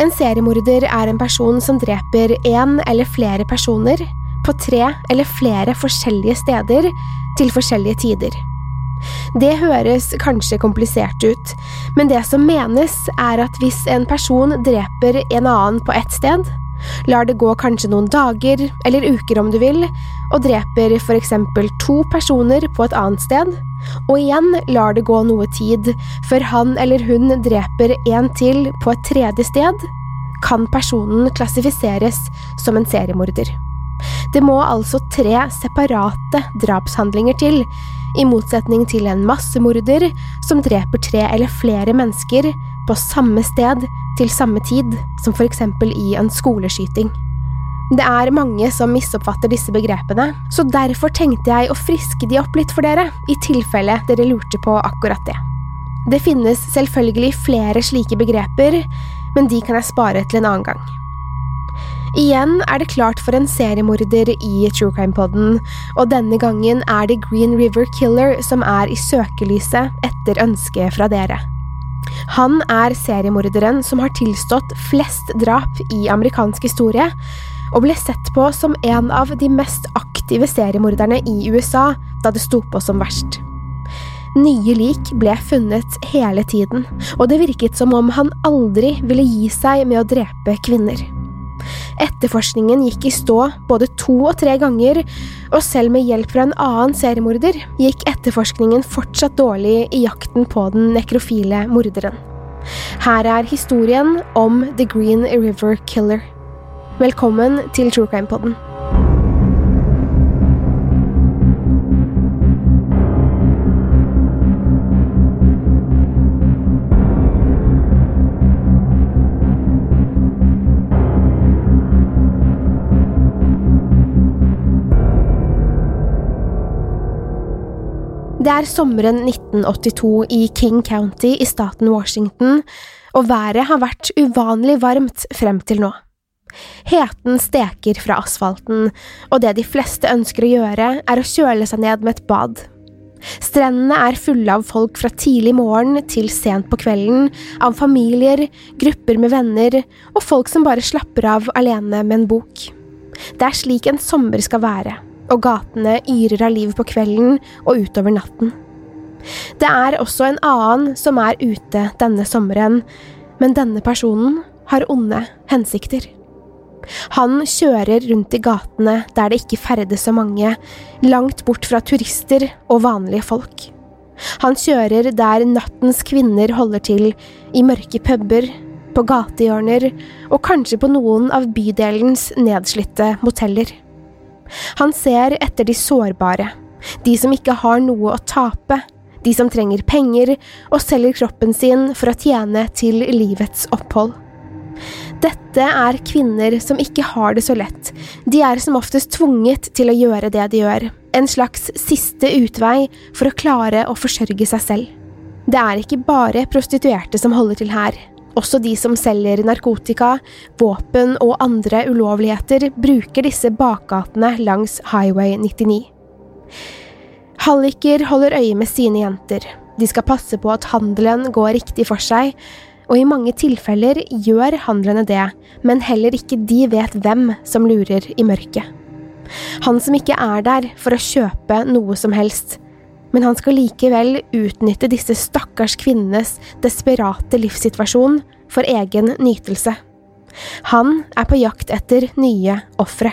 En seriemorder er en person som dreper én eller flere personer på tre eller flere forskjellige steder til forskjellige tider. Det høres kanskje komplisert ut, men det som menes er at hvis en person dreper en annen på ett sted, lar det gå kanskje noen dager eller uker om du vil, og dreper for eksempel to personer på et annet sted, og igjen lar det gå noe tid før han eller hun dreper en til på et tredje sted, kan personen klassifiseres som en seriemorder. Det må altså tre separate drapshandlinger til, i motsetning til en massemorder som dreper tre eller flere mennesker på samme sted til samme tid, som for eksempel i en skoleskyting. Det er mange som misoppfatter disse begrepene, så derfor tenkte jeg å friske de opp litt for dere, i tilfelle dere lurte på akkurat det. Det finnes selvfølgelig flere slike begreper, men de kan jeg spare til en annen gang. Igjen er det klart for en seriemorder i True Crime Podden, og denne gangen er det Green River Killer som er i søkelyset etter ønske fra dere. Han er seriemorderen som har tilstått flest drap i amerikansk historie, og ble sett på som en av de mest aktive seriemorderne i USA da det sto på som verst. Nye lik ble funnet hele tiden, og det virket som om han aldri ville gi seg med å drepe kvinner. Etterforskningen gikk i stå både to og tre ganger, og selv med hjelp fra en annen seriemorder gikk etterforskningen fortsatt dårlig i jakten på den nekrofile morderen. Her er historien om The Green River Killer. Velkommen til True Crime Podden. Det er sommeren 1982 i King County i staten Washington, og været har vært uvanlig varmt frem til nå. Heten steker fra asfalten, og det de fleste ønsker å gjøre, er å kjøle seg ned med et bad. Strendene er fulle av folk fra tidlig morgen til sent på kvelden, av familier, grupper med venner og folk som bare slapper av alene med en bok. Det er slik en sommer skal være og gatene yrer av liv på kvelden og utover natten. Det er også en annen som er ute denne sommeren, men denne personen har onde hensikter. Han kjører rundt i gatene der det ikke ferdes så mange, langt bort fra turister og vanlige folk. Han kjører der nattens kvinner holder til, i mørke puber, på gatehjørner og kanskje på noen av bydelens nedslitte moteller. Han ser etter de sårbare, de som ikke har noe å tape, de som trenger penger og selger kroppen sin for å tjene til livets opphold. Dette er kvinner som ikke har det så lett, de er som oftest tvunget til å gjøre det de gjør, en slags siste utvei for å klare å forsørge seg selv. Det er ikke bare prostituerte som holder til her, Også de som selger narkotika, våpen og andre ulovligheter, bruker disse bakgatene langs Highway 99. Halliker holder øye med sine jenter. De skal passe på at handelen går riktig for seg, og i mange tilfeller gjør handlene det, men heller ikke de vet hvem som lurer i mørket. Han som ikke er der for å kjøpe noe som helst, men han skal likevel utnytte disse stakkars kvinnenes desperate livssituasjon for egen nytelse. Han er på jakt etter nye ofre.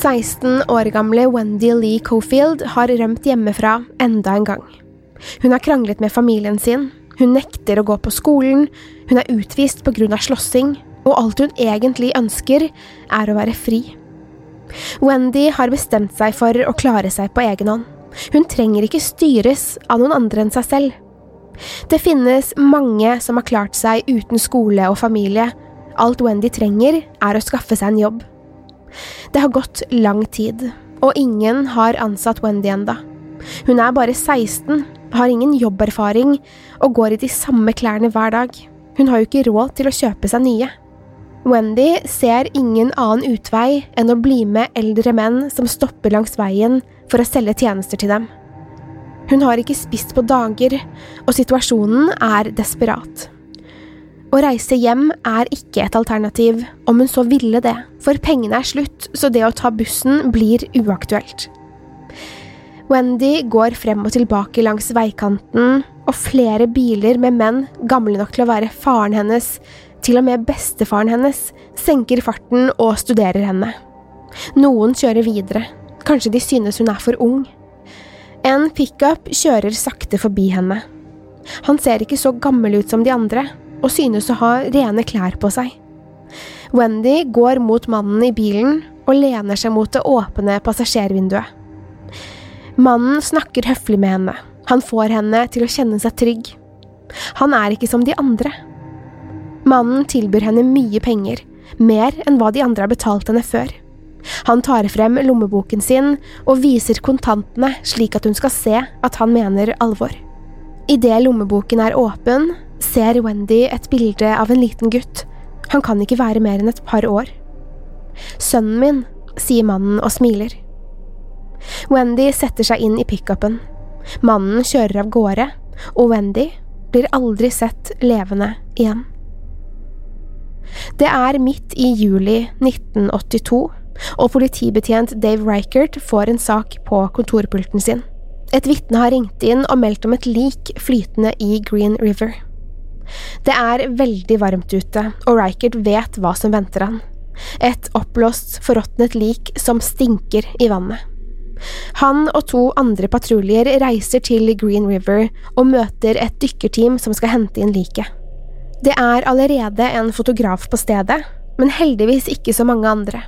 16 år gamle Wendy Lee Cofield har rømt hjemmefra enda en gang. Hun har kranglet med familien sin, hun nekter å gå på skolen, hun er utvist av slåssing, og alt hun egentlig ønsker, er å være fri. Wendy har bestemt seg for å klare seg på egen hånd. Hun trenger ikke styres av noen andre enn seg selv. Det finnes mange som har klart seg uten skole og familie. Alt Wendy trenger, er å skaffe seg en jobb. Det har gått lang tid, og ingen har ansatt Wendy enda. Hun er bare 16, har ingen jobberfaring og går i de samme klærne hver dag. Hun har jo ikke råd til å kjøpe seg nye. Wendy ser ingen annen utvei enn å bli med eldre menn som stopper langs veien for å selge tjenester til dem. Hun har ikke spist på dager, og situasjonen er desperat. Å reise hjem er ikke et alternativ, om hun så ville det, for pengene er slutt, så det å ta bussen blir uaktuelt. Wendy går frem og tilbake langs veikanten, og flere biler med menn gamle nok til å være faren hennes, til og med bestefaren hennes, senker farten og studerer henne. Noen kjører videre, kanskje de synes hun er for ung. En pickup kjører sakte forbi henne. Han ser ikke så gammel ut som de andre, og synes å ha rene klær på seg. Wendy går mot mannen i bilen og lener seg mot det åpne passasjervinduet. Mannen snakker høflig med henne. Han får henne til å kjenne seg trygg. Han er ikke som de andre. Mannen tilbyr henne mye penger, mer enn hva de andre har betalt henne før. Han tar frem lommeboken sin og viser kontantene slik at hun skal se at han mener alvor. Idet lommeboken er åpen, ser Wendy et bilde av en liten gutt. Han kan ikke være mer enn et par år. Sønnen min, sier mannen og smiler. Wendy setter seg inn i pickupen. Mannen kjører av gårde, og Wendy blir aldri sett levende igjen. Det er midt i juli 1982, og politibetjent Dave Reichert får en sak på kontorpulten sin. Et vitne har ringt inn og meldt om et lik flytende i Green River. Det er veldig varmt ute, og Reichert vet hva som venter han. Et oppblåst, forråtnet lik som stinker i vannet. Han og to andre patruljer reiser til Green River og møter et dykkerteam som skal hente inn liket. Det er allerede en fotograf på stedet, men heldigvis ikke så mange andre.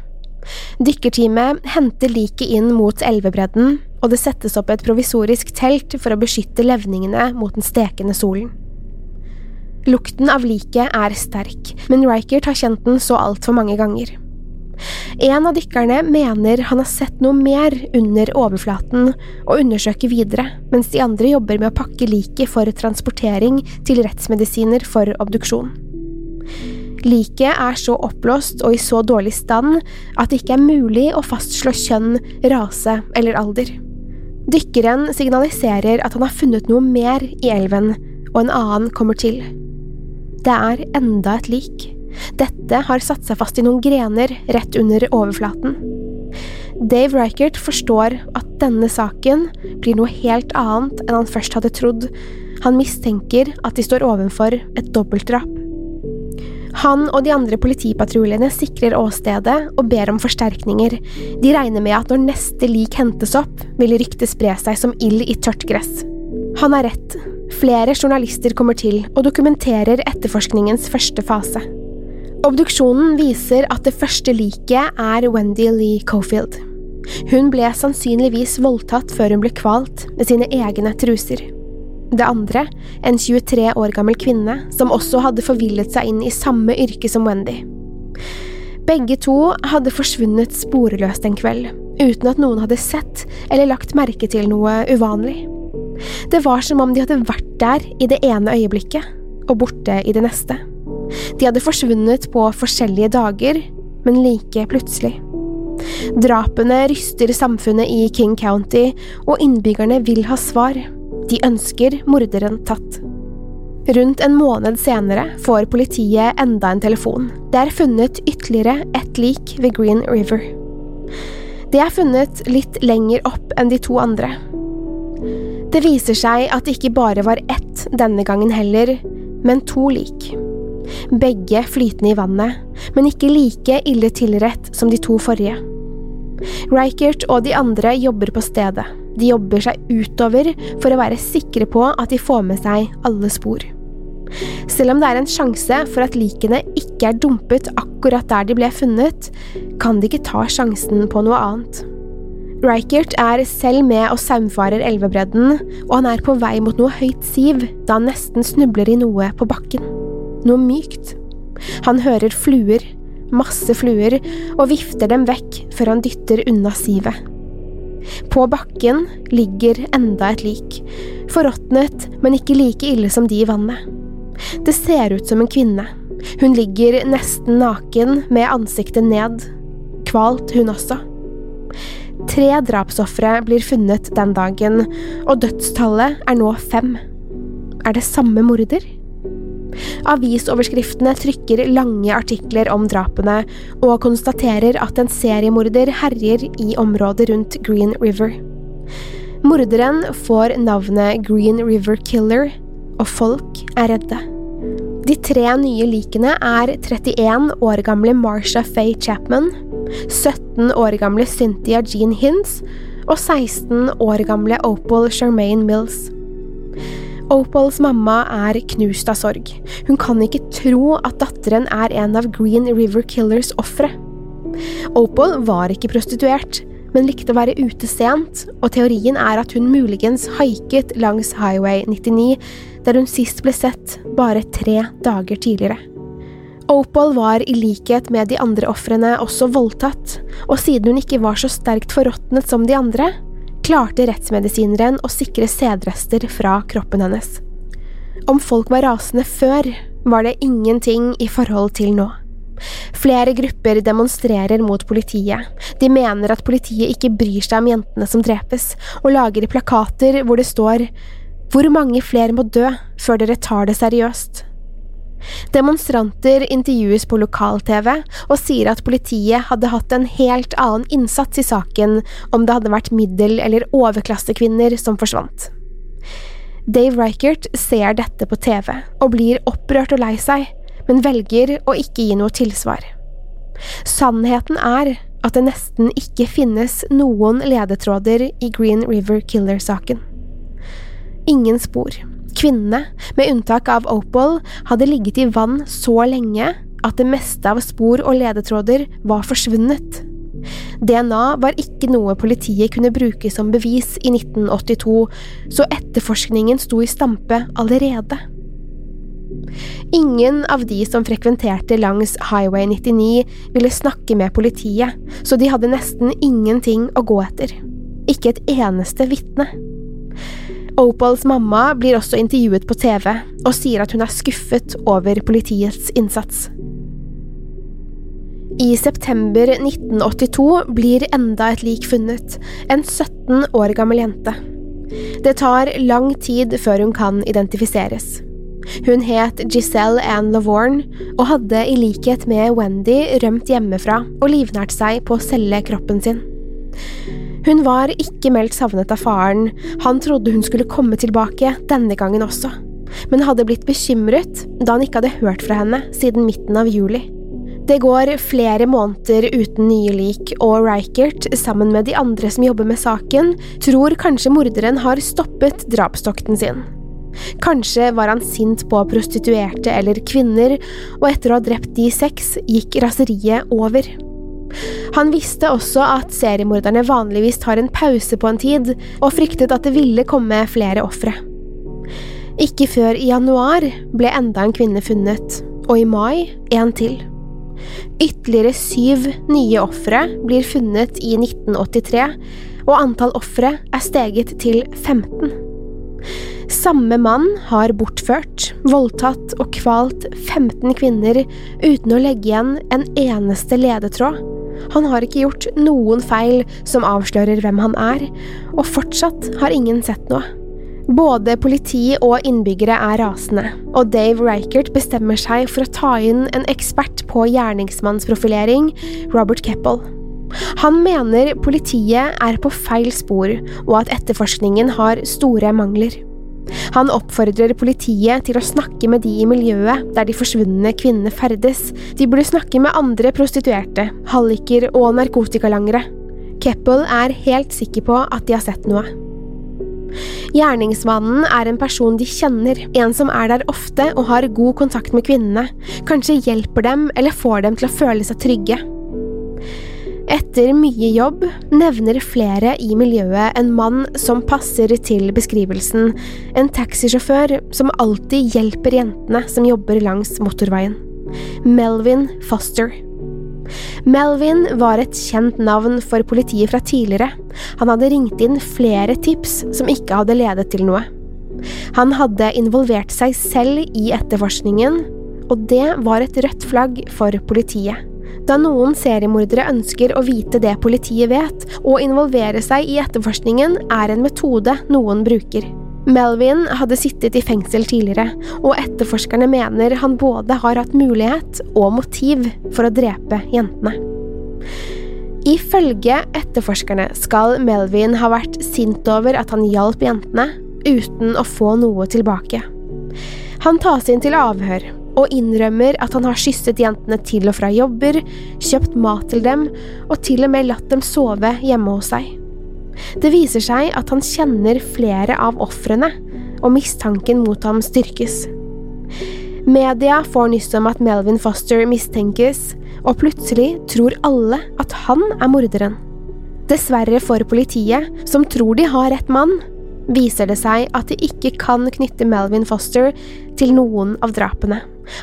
Dykkerteamet henter liket inn mot elvebredden, og det settes opp et provisorisk telt for å beskytte levningene mot den stekende solen. Lukten av liket er sterk, men Reichert har kjent den så altfor mange ganger. En av dykkerne mener han har sett noe mer under overflaten og undersøker videre, mens de andre jobber med å pakke liket for transportering til rettsmedisiner for obduksjon. Liket er så oppblåst og i så dårlig stand at det ikke er mulig å fastslå kjønn, rase eller alder. Dykkeren signaliserer at han har funnet noe mer i elven, og en annen kommer til. Det er enda et lik. Dette har satt seg fast i noen grener rett under overflaten. Dave Reichert forstår at denne saken blir noe helt annet enn han først hadde trodd. Han mistenker at de står overfor et dobbeltdrap. Han og de andre politipatruljene sikrer åstedet og ber om forsterkninger. De regner med at når neste lik hentes opp, vil ryktet spre seg som ild i tørt gress. Han har rett. Flere journalister kommer til og dokumenterer etterforskningens første fase. Obduksjonen viser at det første liket er Wendy Lee Cofield. Hun ble sannsynligvis voldtatt før hun ble kvalt med sine egne truser. Det andre, en 23 år gammel kvinne som også hadde forvillet seg inn i samme yrke som Wendy. Begge to hadde forsvunnet sporeløst en kveld, uten at noen hadde sett eller lagt merke til noe uvanlig. Det var som om de hadde vært der i det ene øyeblikket, og borte i det neste. De hadde forsvunnet på forskjellige dager, men like plutselig. Drapene ryster samfunnet i King County, og innbyggerne vil ha svar. De ønsker morderen tatt. Rundt en måned senere får politiet enda en telefon. Det er funnet ytterligere ett lik ved Green River. Det er funnet litt lenger opp enn de to andre. Det viser seg at det ikke bare var ett denne gangen heller, men to lik. Begge flytende i vannet, men ikke like ille tilrett som de to forrige. Reichert og de andre jobber på stedet. De jobber seg utover for å være sikre på at de får med seg alle spor. Selv om det er en sjanse for at likene ikke er dumpet akkurat der de ble funnet, kan de ikke ta sjansen på noe annet. Reichert er selv med og saumfarer elvebredden, og han er på vei mot noe høyt siv da han nesten snubler i noe på bakken. Noe mykt. Han hører fluer, masse fluer, og vifter dem vekk før han dytter unna sivet. På bakken ligger enda et lik, forråtnet, men ikke like ille som de i vannet. Det ser ut som en kvinne. Hun ligger nesten naken med ansiktet ned. Kvalt, hun også. Tre drapsofre blir funnet den dagen, og dødstallet er nå fem. Er det samme morder? Avisoverskriftene trykker lange artikler om drapene, og konstaterer at en seriemorder herjer i området rundt Green River. Morderen får navnet Green River Killer, og folk er redde. De tre nye likene er 31 år gamle Marsha Faye Chapman, 17 år gamle Cynthia Jean Hins og 16 år gamle Opal Charmaine Mills. Opals mamma er knust av sorg. Hun kan ikke tro at datteren er en av Green River Killers ofre. Opal var ikke prostituert, men likte å være ute sent, og teorien er at hun muligens haiket langs Highway 99, der hun sist ble sett bare tre dager tidligere. Opal var i likhet med de andre ofrene også voldtatt, og siden hun ikke var så sterkt forråtnet som de andre, klarte rettsmedisineren å sikre sædrester fra kroppen hennes. Om folk var rasende før, var det ingenting i forhold til nå. Flere grupper demonstrerer mot politiet. De mener at politiet ikke bryr seg om jentene som drepes, og lager plakater hvor det står Hvor mange flere må dø før dere tar det seriøst? Demonstranter intervjues på lokal-TV og sier at politiet hadde hatt en helt annen innsats i saken om det hadde vært middel- eller overklassekvinner som forsvant. Dave Reichert ser dette på TV og blir opprørt og lei seg, men velger å ikke gi noe tilsvar. Sannheten er at det nesten ikke finnes noen ledetråder i Green River Killer-saken. Ingen spor. Kvinnene, med unntak av Opal, hadde ligget i vann så lenge at det meste av spor og ledetråder var forsvunnet. DNA var ikke noe politiet kunne bruke som bevis i 1982, så etterforskningen sto i stampe allerede. Ingen av de som frekventerte langs Highway 99 ville snakke med politiet, så de hadde nesten ingenting å gå etter. Ikke et eneste vitne. Opals mamma blir også intervjuet på TV, og sier at hun er skuffet over politiets innsats. I september 1982 blir enda et lik funnet, en 17 år gammel jente. Det tar lang tid før hun kan identifiseres. Hun het Giselle Ann Lavorne og hadde i likhet med Wendy rømt hjemmefra og livnært seg på å selge kroppen sin. Hun var ikke meldt savnet av faren, han trodde hun skulle komme tilbake denne gangen også, men hadde blitt bekymret da han ikke hadde hørt fra henne siden midten av juli. Det går flere måneder uten nye lik, og Reichert, sammen med de andre som jobber med saken, tror kanskje morderen har stoppet drapstokten sin. Kanskje var han sint på prostituerte eller kvinner, og etter å ha drept de seks, gikk raseriet over. Han visste også at seriemorderne vanligvis tar en pause på en tid, og fryktet at det ville komme flere ofre. Ikke før i januar ble enda en kvinne funnet, og i mai en til. Ytterligere syv nye ofre blir funnet i 1983, og antall ofre er steget til 15. Samme mann har bortført, voldtatt og kvalt 15 kvinner uten å legge igjen en eneste ledetråd. Han har ikke gjort noen feil som avslører hvem han er, og fortsatt har ingen sett noe. Både politi og innbyggere er rasende, og Dave Reichert bestemmer seg for å ta inn en ekspert på gjerningsmannsprofilering, Robert Keppel. Han mener politiet er på feil spor, og at etterforskningen har store mangler. Han oppfordrer politiet til å snakke med de i miljøet der de forsvunne kvinnene ferdes. De burde snakke med andre prostituerte, halliker og narkotikalangere. Keppel er helt sikker på at de har sett noe. Gjerningsmannen er en person de kjenner, en som er der ofte og har god kontakt med kvinnene, kanskje hjelper dem eller får dem til å føle seg trygge. Etter mye jobb nevner flere i miljøet en mann som passer til beskrivelsen, en taxisjåfør som alltid hjelper jentene som jobber langs motorveien. Melvin Foster. Melvin var et kjent navn for politiet fra tidligere. Han hadde ringt inn flere tips som ikke hadde ledet til noe. Han hadde involvert seg selv i etterforskningen, og det var et rødt flagg for politiet. Da noen seriemordere ønsker å vite det politiet vet, og involvere seg i etterforskningen, er en metode noen bruker. Melvin hadde sittet i fengsel tidligere, og etterforskerne mener han både har hatt mulighet og motiv for å drepe jentene. Ifølge etterforskerne skal Melvin ha vært sint over at han hjalp jentene, uten å få noe tilbake. Han tas inn til avhør, og innrømmer at han har kysset jentene til og fra jobber, kjøpt mat til dem og til og med latt dem sove hjemme hos seg. Det viser seg at han kjenner flere av ofrene, og mistanken mot ham styrkes. Media får nyss om at Melvin Foster mistenkes, og plutselig tror alle at han er morderen. Dessverre for politiet, som tror de har rett mann, viser det seg at de ikke kan knytte Melvin Foster til noen av drapene.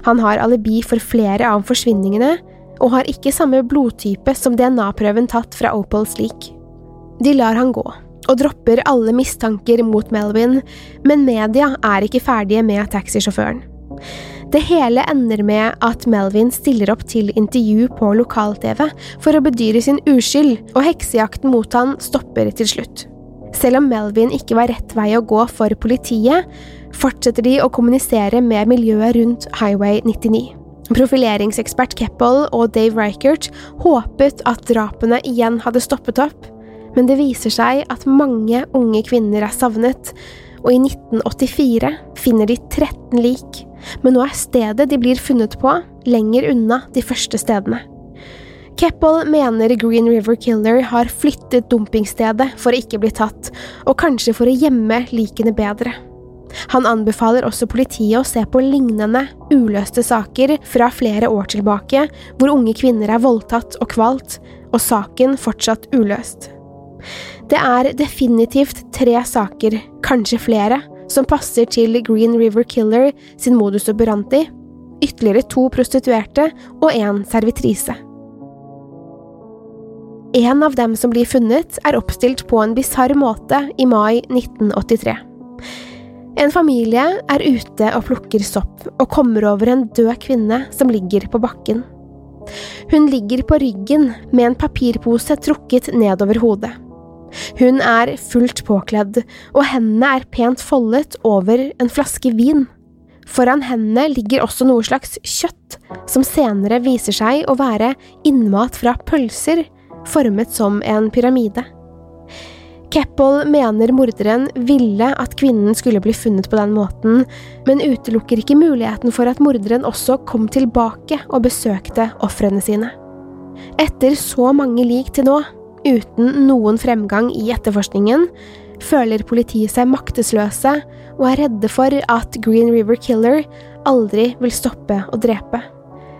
Han har alibi for flere av forsvinningene, og har ikke samme blodtype som DNA-prøven tatt fra Opal lik. De lar han gå, og dropper alle mistanker mot Melvin, men media er ikke ferdige med taxisjåføren. Det hele ender med at Melvin stiller opp til intervju på lokal-TV for å bedyre sin uskyld, og heksejakten mot han stopper til slutt. Selv om Melvin ikke var rett vei å gå for politiet, fortsetter de å kommunisere med miljøet rundt Highway 99. Profileringsekspert Keppel og Dave Reichert håpet at drapene igjen hadde stoppet opp, men det viser seg at mange unge kvinner er savnet, og i 1984 finner de 13 lik, men nå er stedet de blir funnet på, lenger unna de første stedene. Keppel mener Green River Killer har flyttet dumpingstedet for å ikke bli tatt, og kanskje for å gjemme likene bedre. Han anbefaler også politiet å se på lignende, uløste saker fra flere år tilbake, hvor unge kvinner er voldtatt og kvalt, og saken fortsatt uløst. Det er definitivt tre saker, kanskje flere, som passer til Green River Killer sin modus operandi, ytterligere to prostituerte og en servitrise. En av dem som blir funnet, er oppstilt på en bisarr måte i mai 1983. En familie er ute og plukker sopp, og kommer over en død kvinne som ligger på bakken. Hun ligger på ryggen med en papirpose trukket nedover hodet. Hun er fullt påkledd, og hendene er pent foldet over en flaske vin. Foran hendene ligger også noe slags kjøtt, som senere viser seg å være innmat fra pølser, formet som en pyramide. Keppel mener morderen ville at kvinnen skulle bli funnet på den måten, men utelukker ikke muligheten for at morderen også kom tilbake og besøkte ofrene sine. Etter så mange lik til nå, uten noen fremgang i etterforskningen, føler politiet seg maktesløse og er redde for at Green River Killer aldri vil stoppe å drepe.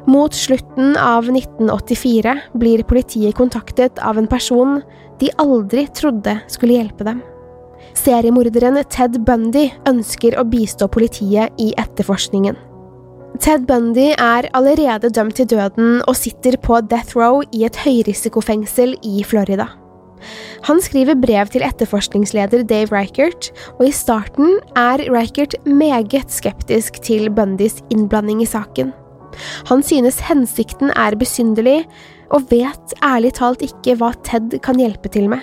Mot slutten av 1984 blir politiet kontaktet av en person de aldri trodde skulle hjelpe dem. Seriemorderen Ted Bundy ønsker å bistå politiet i etterforskningen. Ted Bundy er allerede dømt til døden og sitter på death row i et høyrisikofengsel i Florida. Han skriver brev til etterforskningsleder Dave Reichert, og i starten er Reichert meget skeptisk til Bundys innblanding i saken. Han synes hensikten er besynderlig, og vet ærlig talt ikke hva Ted kan hjelpe til med.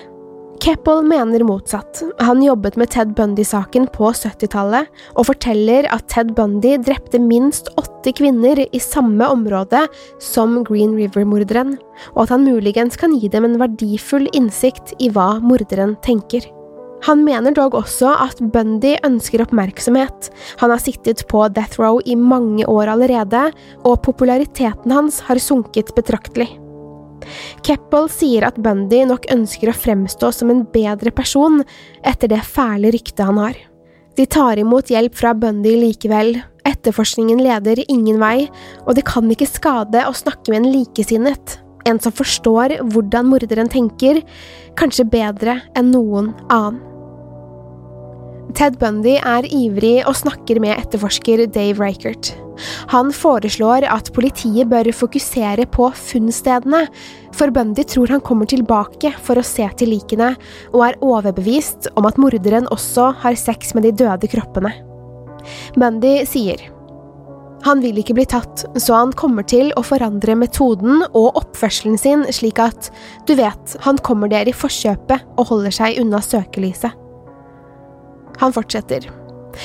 Keppel mener motsatt. Han jobbet med Ted Bundy-saken på 70-tallet, og forteller at Ted Bundy drepte minst åtte kvinner i samme område som Green River-morderen, og at han muligens kan gi dem en verdifull innsikt i hva morderen tenker. Han mener dog også at Bundy ønsker oppmerksomhet, han har sittet på death row i mange år allerede, og populariteten hans har sunket betraktelig. Keppel sier at Bundy nok ønsker å fremstå som en bedre person etter det fæle ryktet han har. De tar imot hjelp fra Bundy likevel, etterforskningen leder ingen vei, og det kan ikke skade å snakke med en likesinnet, en som forstår hvordan morderen tenker, kanskje bedre enn noen annen. Ted Bundy er ivrig og snakker med etterforsker Dave Reichert. Han foreslår at politiet bør fokusere på funnstedene, for Bundy tror han kommer tilbake for å se til likene, og er overbevist om at morderen også har sex med de døde kroppene. Bundy sier han vil ikke bli tatt, så han kommer til å forandre metoden og oppførselen sin slik at, du vet, han kommer der i forkjøpet og holder seg unna søkelyset. Han fortsetter.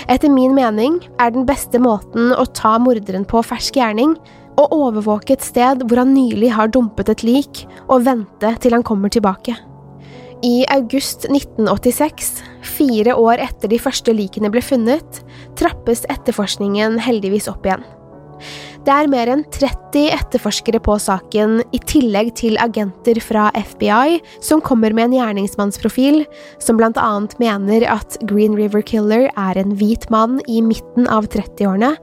Etter min mening er den beste måten å ta morderen på fersk gjerning å overvåke et sted hvor han nylig har dumpet et lik, og vente til han kommer tilbake. I august 1986, fire år etter de første likene ble funnet, trappes etterforskningen heldigvis opp igjen. Det er mer enn 30 etterforskere på saken, i tillegg til agenter fra FBI, som kommer med en gjerningsmannsprofil, som blant annet mener at Green River Killer er en hvit mann i midten av 30-årene,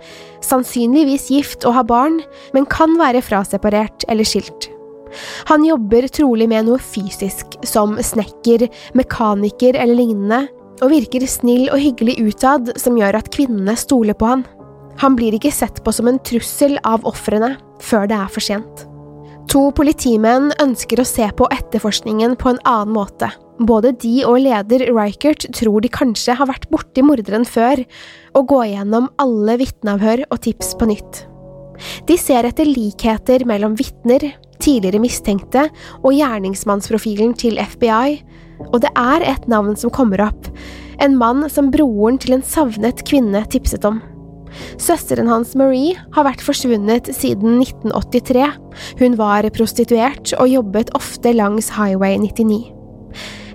sannsynligvis gift og har barn, men kan være fraseparert eller skilt. Han jobber trolig med noe fysisk, som snekker, mekaniker eller lignende, og virker snill og hyggelig utad som gjør at kvinnene stoler på han. Han blir ikke sett på som en trussel av ofrene før det er for sent. To politimenn ønsker å se på etterforskningen på en annen måte. Både de og leder Reichert tror de kanskje har vært borti morderen før, og går gjennom alle vitneavhør og tips på nytt. De ser etter likheter mellom vitner, tidligere mistenkte og gjerningsmannsprofilen til FBI, og det er et navn som kommer opp, en mann som broren til en savnet kvinne tipset om. Søsteren hans Marie har vært forsvunnet siden 1983. Hun var prostituert og jobbet ofte langs Highway 99.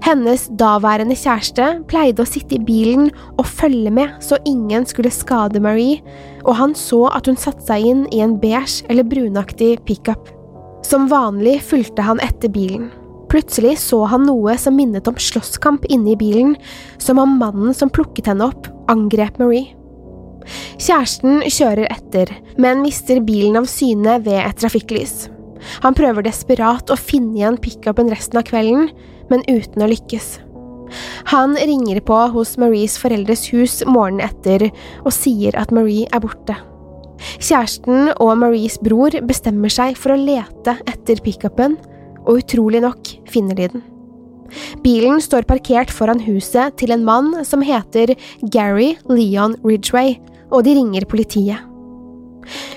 Hennes daværende kjæreste pleide å sitte i bilen og følge med så ingen skulle skade Marie, og han så at hun satte seg inn i en beige eller brunaktig pickup. Som vanlig fulgte han etter bilen. Plutselig så han noe som minnet om slåsskamp inne i bilen, som om mannen som plukket henne opp, angrep Marie. Kjæresten kjører etter, men mister bilen av syne ved et trafikklys. Han prøver desperat å finne igjen pickupen resten av kvelden, men uten å lykkes. Han ringer på hos Maries foreldres hus morgenen etter og sier at Marie er borte. Kjæresten og Maries bror bestemmer seg for å lete etter pickupen, og utrolig nok finner de den. Bilen står parkert foran huset til en mann som heter Gary Leon Ridgway, og de ringer politiet.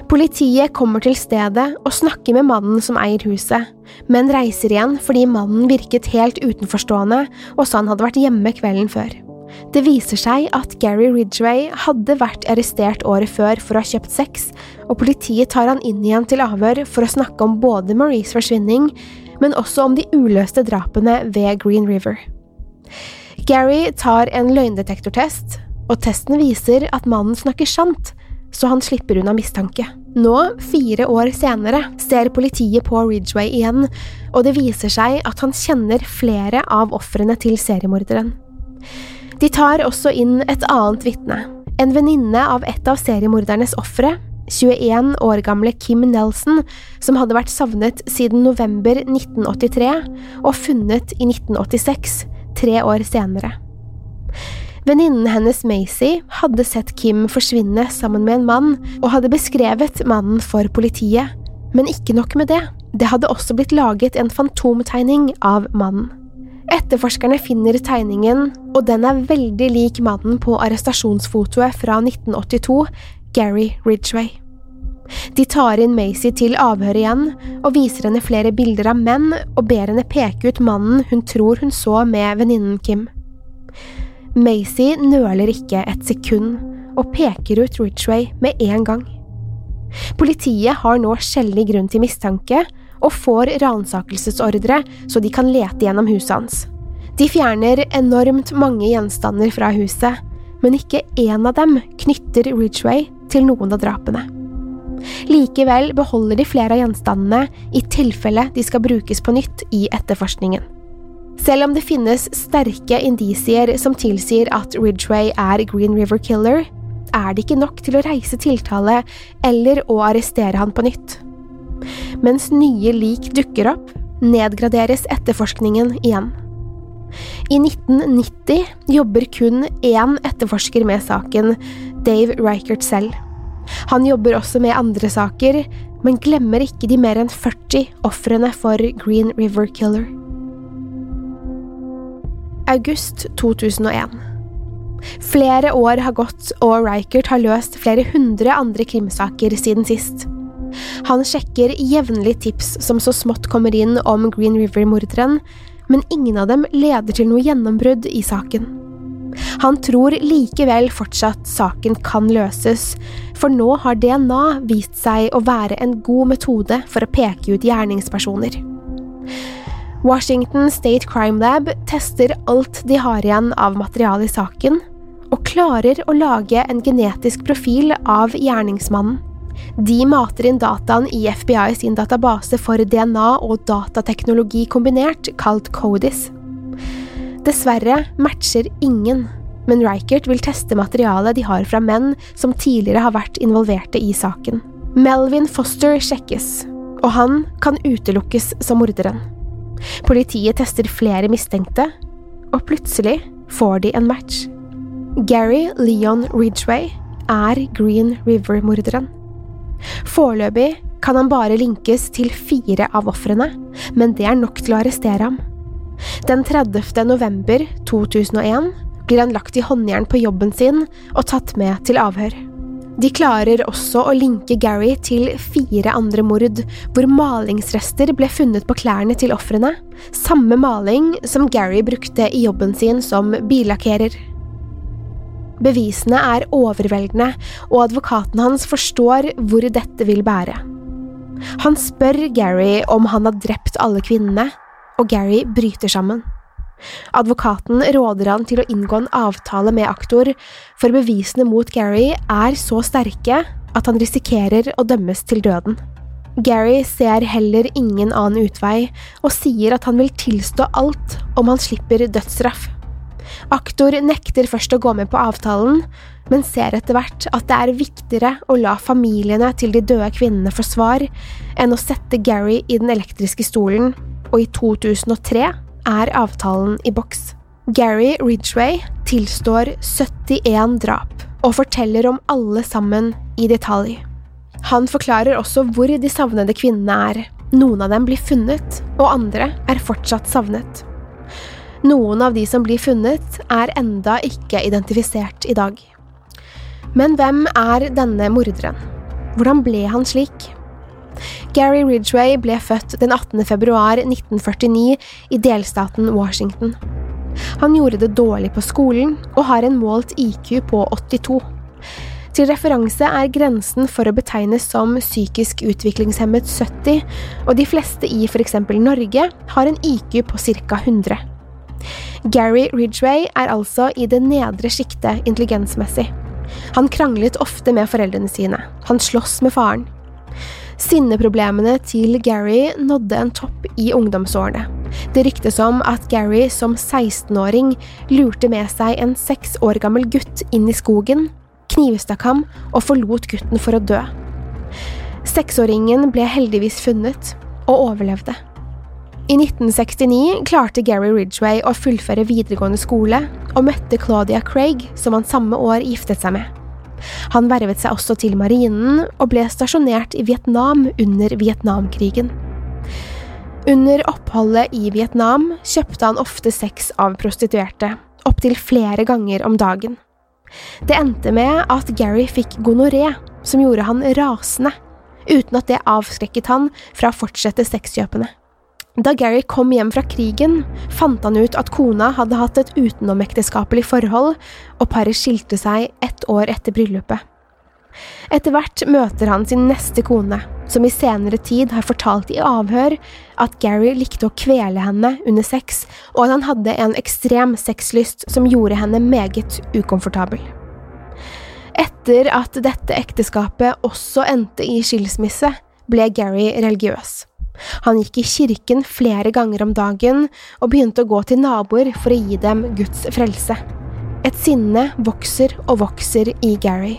Politiet kommer til stedet og snakker med mannen som eier huset, men reiser igjen fordi mannen virket helt utenforstående og sa han hadde vært hjemme kvelden før. Det viser seg at Gary Ridgway hadde vært arrestert året før for å ha kjøpt sex, og politiet tar han inn igjen til avhør for å snakke om både Maries forsvinning, men også om de uløste drapene ved Green River. Gary tar en løgndetektortest, og testen viser at mannen snakker sant, så han slipper unna mistanke. Nå, fire år senere, ser politiet på Ridgway igjen, og det viser seg at han kjenner flere av ofrene til seriemorderen. De tar også inn et annet vitne, en venninne av et av seriemordernes ofre, 21 år gamle Kim Nelson, som hadde vært savnet siden november 1983 og funnet i 1986, tre år senere. Venninnen hennes Macy hadde sett Kim forsvinne sammen med en mann, og hadde beskrevet mannen for politiet. Men ikke nok med det, det hadde også blitt laget en fantomtegning av mannen. Etterforskerne finner tegningen, og den er veldig lik mannen på arrestasjonsfotoet fra 1982, Gary Ridgway. De tar inn Macy til avhør igjen, og viser henne flere bilder av menn og ber henne peke ut mannen hun tror hun så med venninnen Kim. Macy nøler ikke et sekund, og peker ut Ridgway med en gang. Politiet har nå skjellig grunn til mistanke, og får ransakelsesordre så de kan lete gjennom huset hans. De fjerner enormt mange gjenstander fra huset, men ikke én av dem knytter Ridgway til noen av drapene. Likevel beholder de flere av gjenstandene i tilfelle de skal brukes på nytt i etterforskningen. Selv om det finnes sterke indisier som tilsier at Ridgway er Green River Killer, er det ikke nok til å reise tiltale eller å arrestere han på nytt. Mens nye lik dukker opp, nedgraderes etterforskningen igjen. I 1990 jobber kun én etterforsker med saken, Dave Reichert selv. Han jobber også med andre saker, men glemmer ikke de mer enn 40 ofrene for Green River Killer. August 2001 Flere år har gått, og Reichert har løst flere hundre andre krimsaker siden sist. Han sjekker jevnlig tips som så smått kommer inn om Green River-morderen, men ingen av dem leder til noe gjennombrudd i saken. Han tror likevel fortsatt saken kan løses, for nå har DNA vist seg å være en god metode for å peke ut gjerningspersoner. Washington State Crime Lab tester alt de har igjen av materiale i saken, og klarer å lage en genetisk profil av gjerningsmannen. De mater inn dataen i FBI sin database for DNA og datateknologi kombinert, kalt CODIS. Dessverre matcher ingen, men Reichert vil teste materialet de har fra menn som tidligere har vært involverte i saken. Melvin Foster sjekkes, og han kan utelukkes som morderen. Politiet tester flere mistenkte, og plutselig får de en match. Gary Leon Ridgway er Green River-morderen. Foreløpig kan han bare linkes til fire av ofrene, men det er nok til å arrestere ham. Den 30. november 2001 blir han lagt i håndjern på jobben sin og tatt med til avhør. De klarer også å linke Gary til fire andre mord, hvor malingsrester ble funnet på klærne til ofrene, samme maling som Gary brukte i jobben sin som billakkerer. Bevisene er overveldende, og advokaten hans forstår hvor dette vil bære. Han spør Gary om han har drept alle kvinnene, og Gary bryter sammen. Advokaten råder han til å inngå en avtale med aktor, for bevisene mot Gary er så sterke at han risikerer å dømmes til døden. Gary ser heller ingen annen utvei, og sier at han vil tilstå alt om han slipper dødsstraff. Aktor nekter først å gå med på avtalen, men ser etter hvert at det er viktigere å la familiene til de døde kvinnene få svar enn å sette Gary i den elektriske stolen, og i 2003 er avtalen i boks. Gary Ridgway tilstår 71 drap, og forteller om alle sammen i detalj. Han forklarer også hvor de savnede kvinnene er. Noen av dem blir funnet, og andre er fortsatt savnet. Noen av de som blir funnet, er enda ikke identifisert i dag. Men hvem er denne morderen? Hvordan ble han slik? Gary Ridgway ble født den 18. februar 1949 i delstaten Washington. Han gjorde det dårlig på skolen og har en målt IQ på 82. Til referanse er grensen for å betegnes som psykisk utviklingshemmet 70, og de fleste i eksempel Norge har en IQ på ca. 100. Gary Ridgway er altså i det nedre sjiktet intelligensmessig. Han kranglet ofte med foreldrene sine. Han sloss med faren. Sinneproblemene til Gary nådde en topp i ungdomsårene. Det ryktes om at Gary som 16-åring lurte med seg en seks år gammel gutt inn i skogen, knivstakk ham og forlot gutten for å dø. Seksåringen ble heldigvis funnet og overlevde. I 1969 klarte Gary Ridgway å fullføre videregående skole, og møtte Claudia Craig, som han samme år giftet seg med. Han vervet seg også til marinen, og ble stasjonert i Vietnam under Vietnamkrigen. Under oppholdet i Vietnam kjøpte han ofte sex av prostituerte, opptil flere ganger om dagen. Det endte med at Gary fikk gonoré, som gjorde han rasende, uten at det avskrekket han fra å fortsette sexkjøpene. Da Gary kom hjem fra krigen, fant han ut at kona hadde hatt et utenomekteskapelig forhold, og paret skilte seg ett år etter bryllupet. Etter hvert møter han sin neste kone, som i senere tid har fortalt i avhør at Gary likte å kvele henne under sex, og at han hadde en ekstrem sexlyst som gjorde henne meget ukomfortabel. Etter at dette ekteskapet også endte i skilsmisse, ble Gary religiøs. Han gikk i kirken flere ganger om dagen og begynte å gå til naboer for å gi dem Guds frelse. Et sinne vokser og vokser i Gary.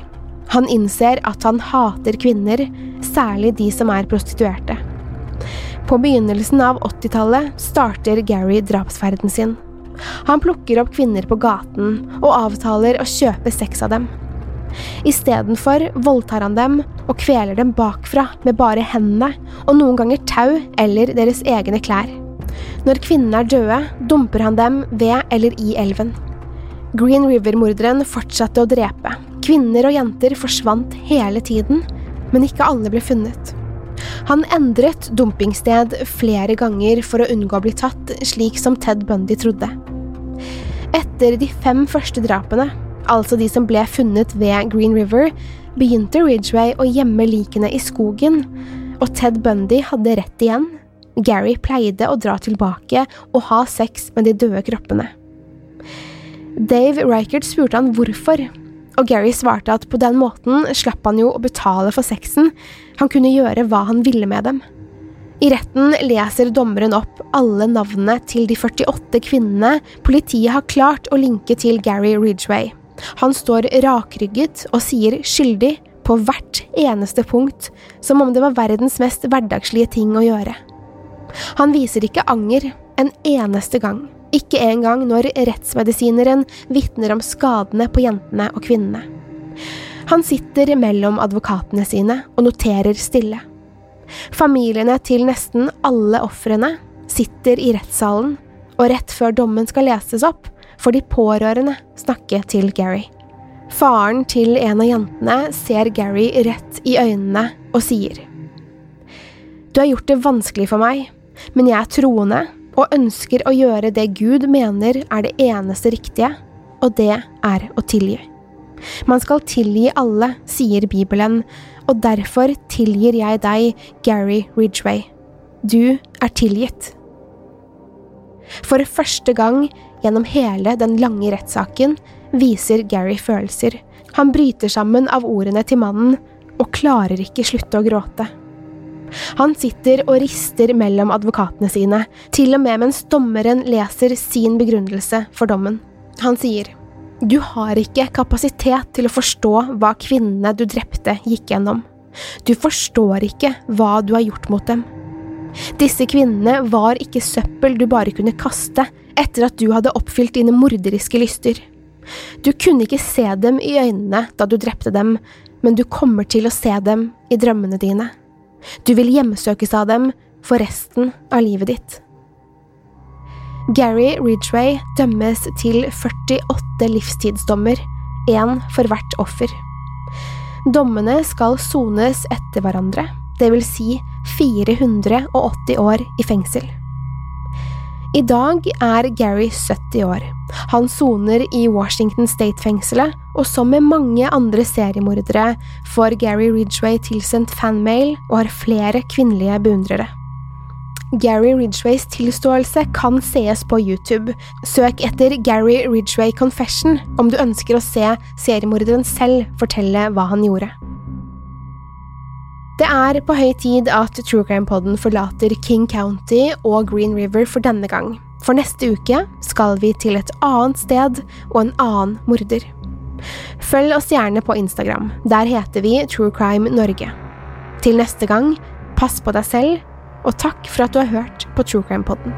Han innser at han hater kvinner, særlig de som er prostituerte. På begynnelsen av 80-tallet starter Gary drapsferden sin. Han plukker opp kvinner på gaten og avtaler å kjøpe sex av dem. Istedenfor voldtar han dem og kveler dem bakfra med bare hendene og noen ganger tau eller deres egne klær. Når kvinnene er døde, dumper han dem ved eller i elven. Green River-morderen fortsatte å drepe. Kvinner og jenter forsvant hele tiden, men ikke alle ble funnet. Han endret dumpingsted flere ganger for å unngå å bli tatt, slik som Ted Bundy trodde. Etter de fem første drapene, altså de som ble funnet ved Green River, begynte Ridgway å gjemme likene i skogen, og Ted Bundy hadde rett igjen. Gary pleide å dra tilbake og ha sex med de døde kroppene. Dave Reichert spurte han hvorfor, og Gary svarte at på den måten slapp han jo å betale for sexen, han kunne gjøre hva han ville med dem. I retten leser dommeren opp alle navnene til de 48 kvinnene politiet har klart å linke til Gary Ridgway. Han står rakrygget og sier skyldig på hvert eneste punkt, som om det var verdens mest hverdagslige ting å gjøre. Han viser ikke anger en eneste gang. Ikke engang når rettsmedisineren vitner om skadene på jentene og kvinnene. Han sitter mellom advokatene sine og noterer stille. Familiene til nesten alle ofrene sitter i rettssalen, og rett før dommen skal leses opp, får de pårørende snakke til Gary. Faren til en av jentene ser Gary rett i øynene og sier Du har gjort det vanskelig for meg, men jeg er troende og ønsker å gjøre det Gud mener er det eneste riktige, og det er å tilgi. Man skal tilgi alle, sier Bibelen, og derfor tilgir jeg deg, Gary Ridgway. Du er tilgitt. For første gang gjennom hele den lange rettssaken viser Gary følelser. Han bryter sammen av ordene til mannen og klarer ikke slutte å gråte. Han sitter og rister mellom advokatene sine, til og med mens dommeren leser sin begrunnelse for dommen. Han sier, Du har ikke kapasitet til å forstå hva kvinnene du drepte, gikk gjennom. Du forstår ikke hva du har gjort mot dem. Disse kvinnene var ikke søppel du bare kunne kaste etter at du hadde oppfylt dine morderiske lyster. Du kunne ikke se dem i øynene da du drepte dem, men du kommer til å se dem i drømmene dine. Du vil hjemsøkes av dem for resten av livet ditt. Gary Ridgway dømmes til 48 livstidsdommer, én for hvert offer. Dommene skal sones etter hverandre, vil si 480 år i fengsel. I dag er Gary 70 år. Han soner i Washington State-fengselet, og som med mange andre seriemordere får Gary Ridgway tilsendt fanmail og har flere kvinnelige beundrere. Gary Ridgways tilståelse kan sees på YouTube. Søk etter Gary Ridgway Confession om du ønsker å se seriemorderen selv fortelle hva han gjorde. Det er på høy tid at True Crime Podden forlater King County og Green River for denne gang. For neste uke skal vi til et annet sted og en annen morder. Følg oss gjerne på Instagram. Der heter vi True Crime Norge. Til neste gang, pass på deg selv, og takk for at du har hørt på True Crime Podden.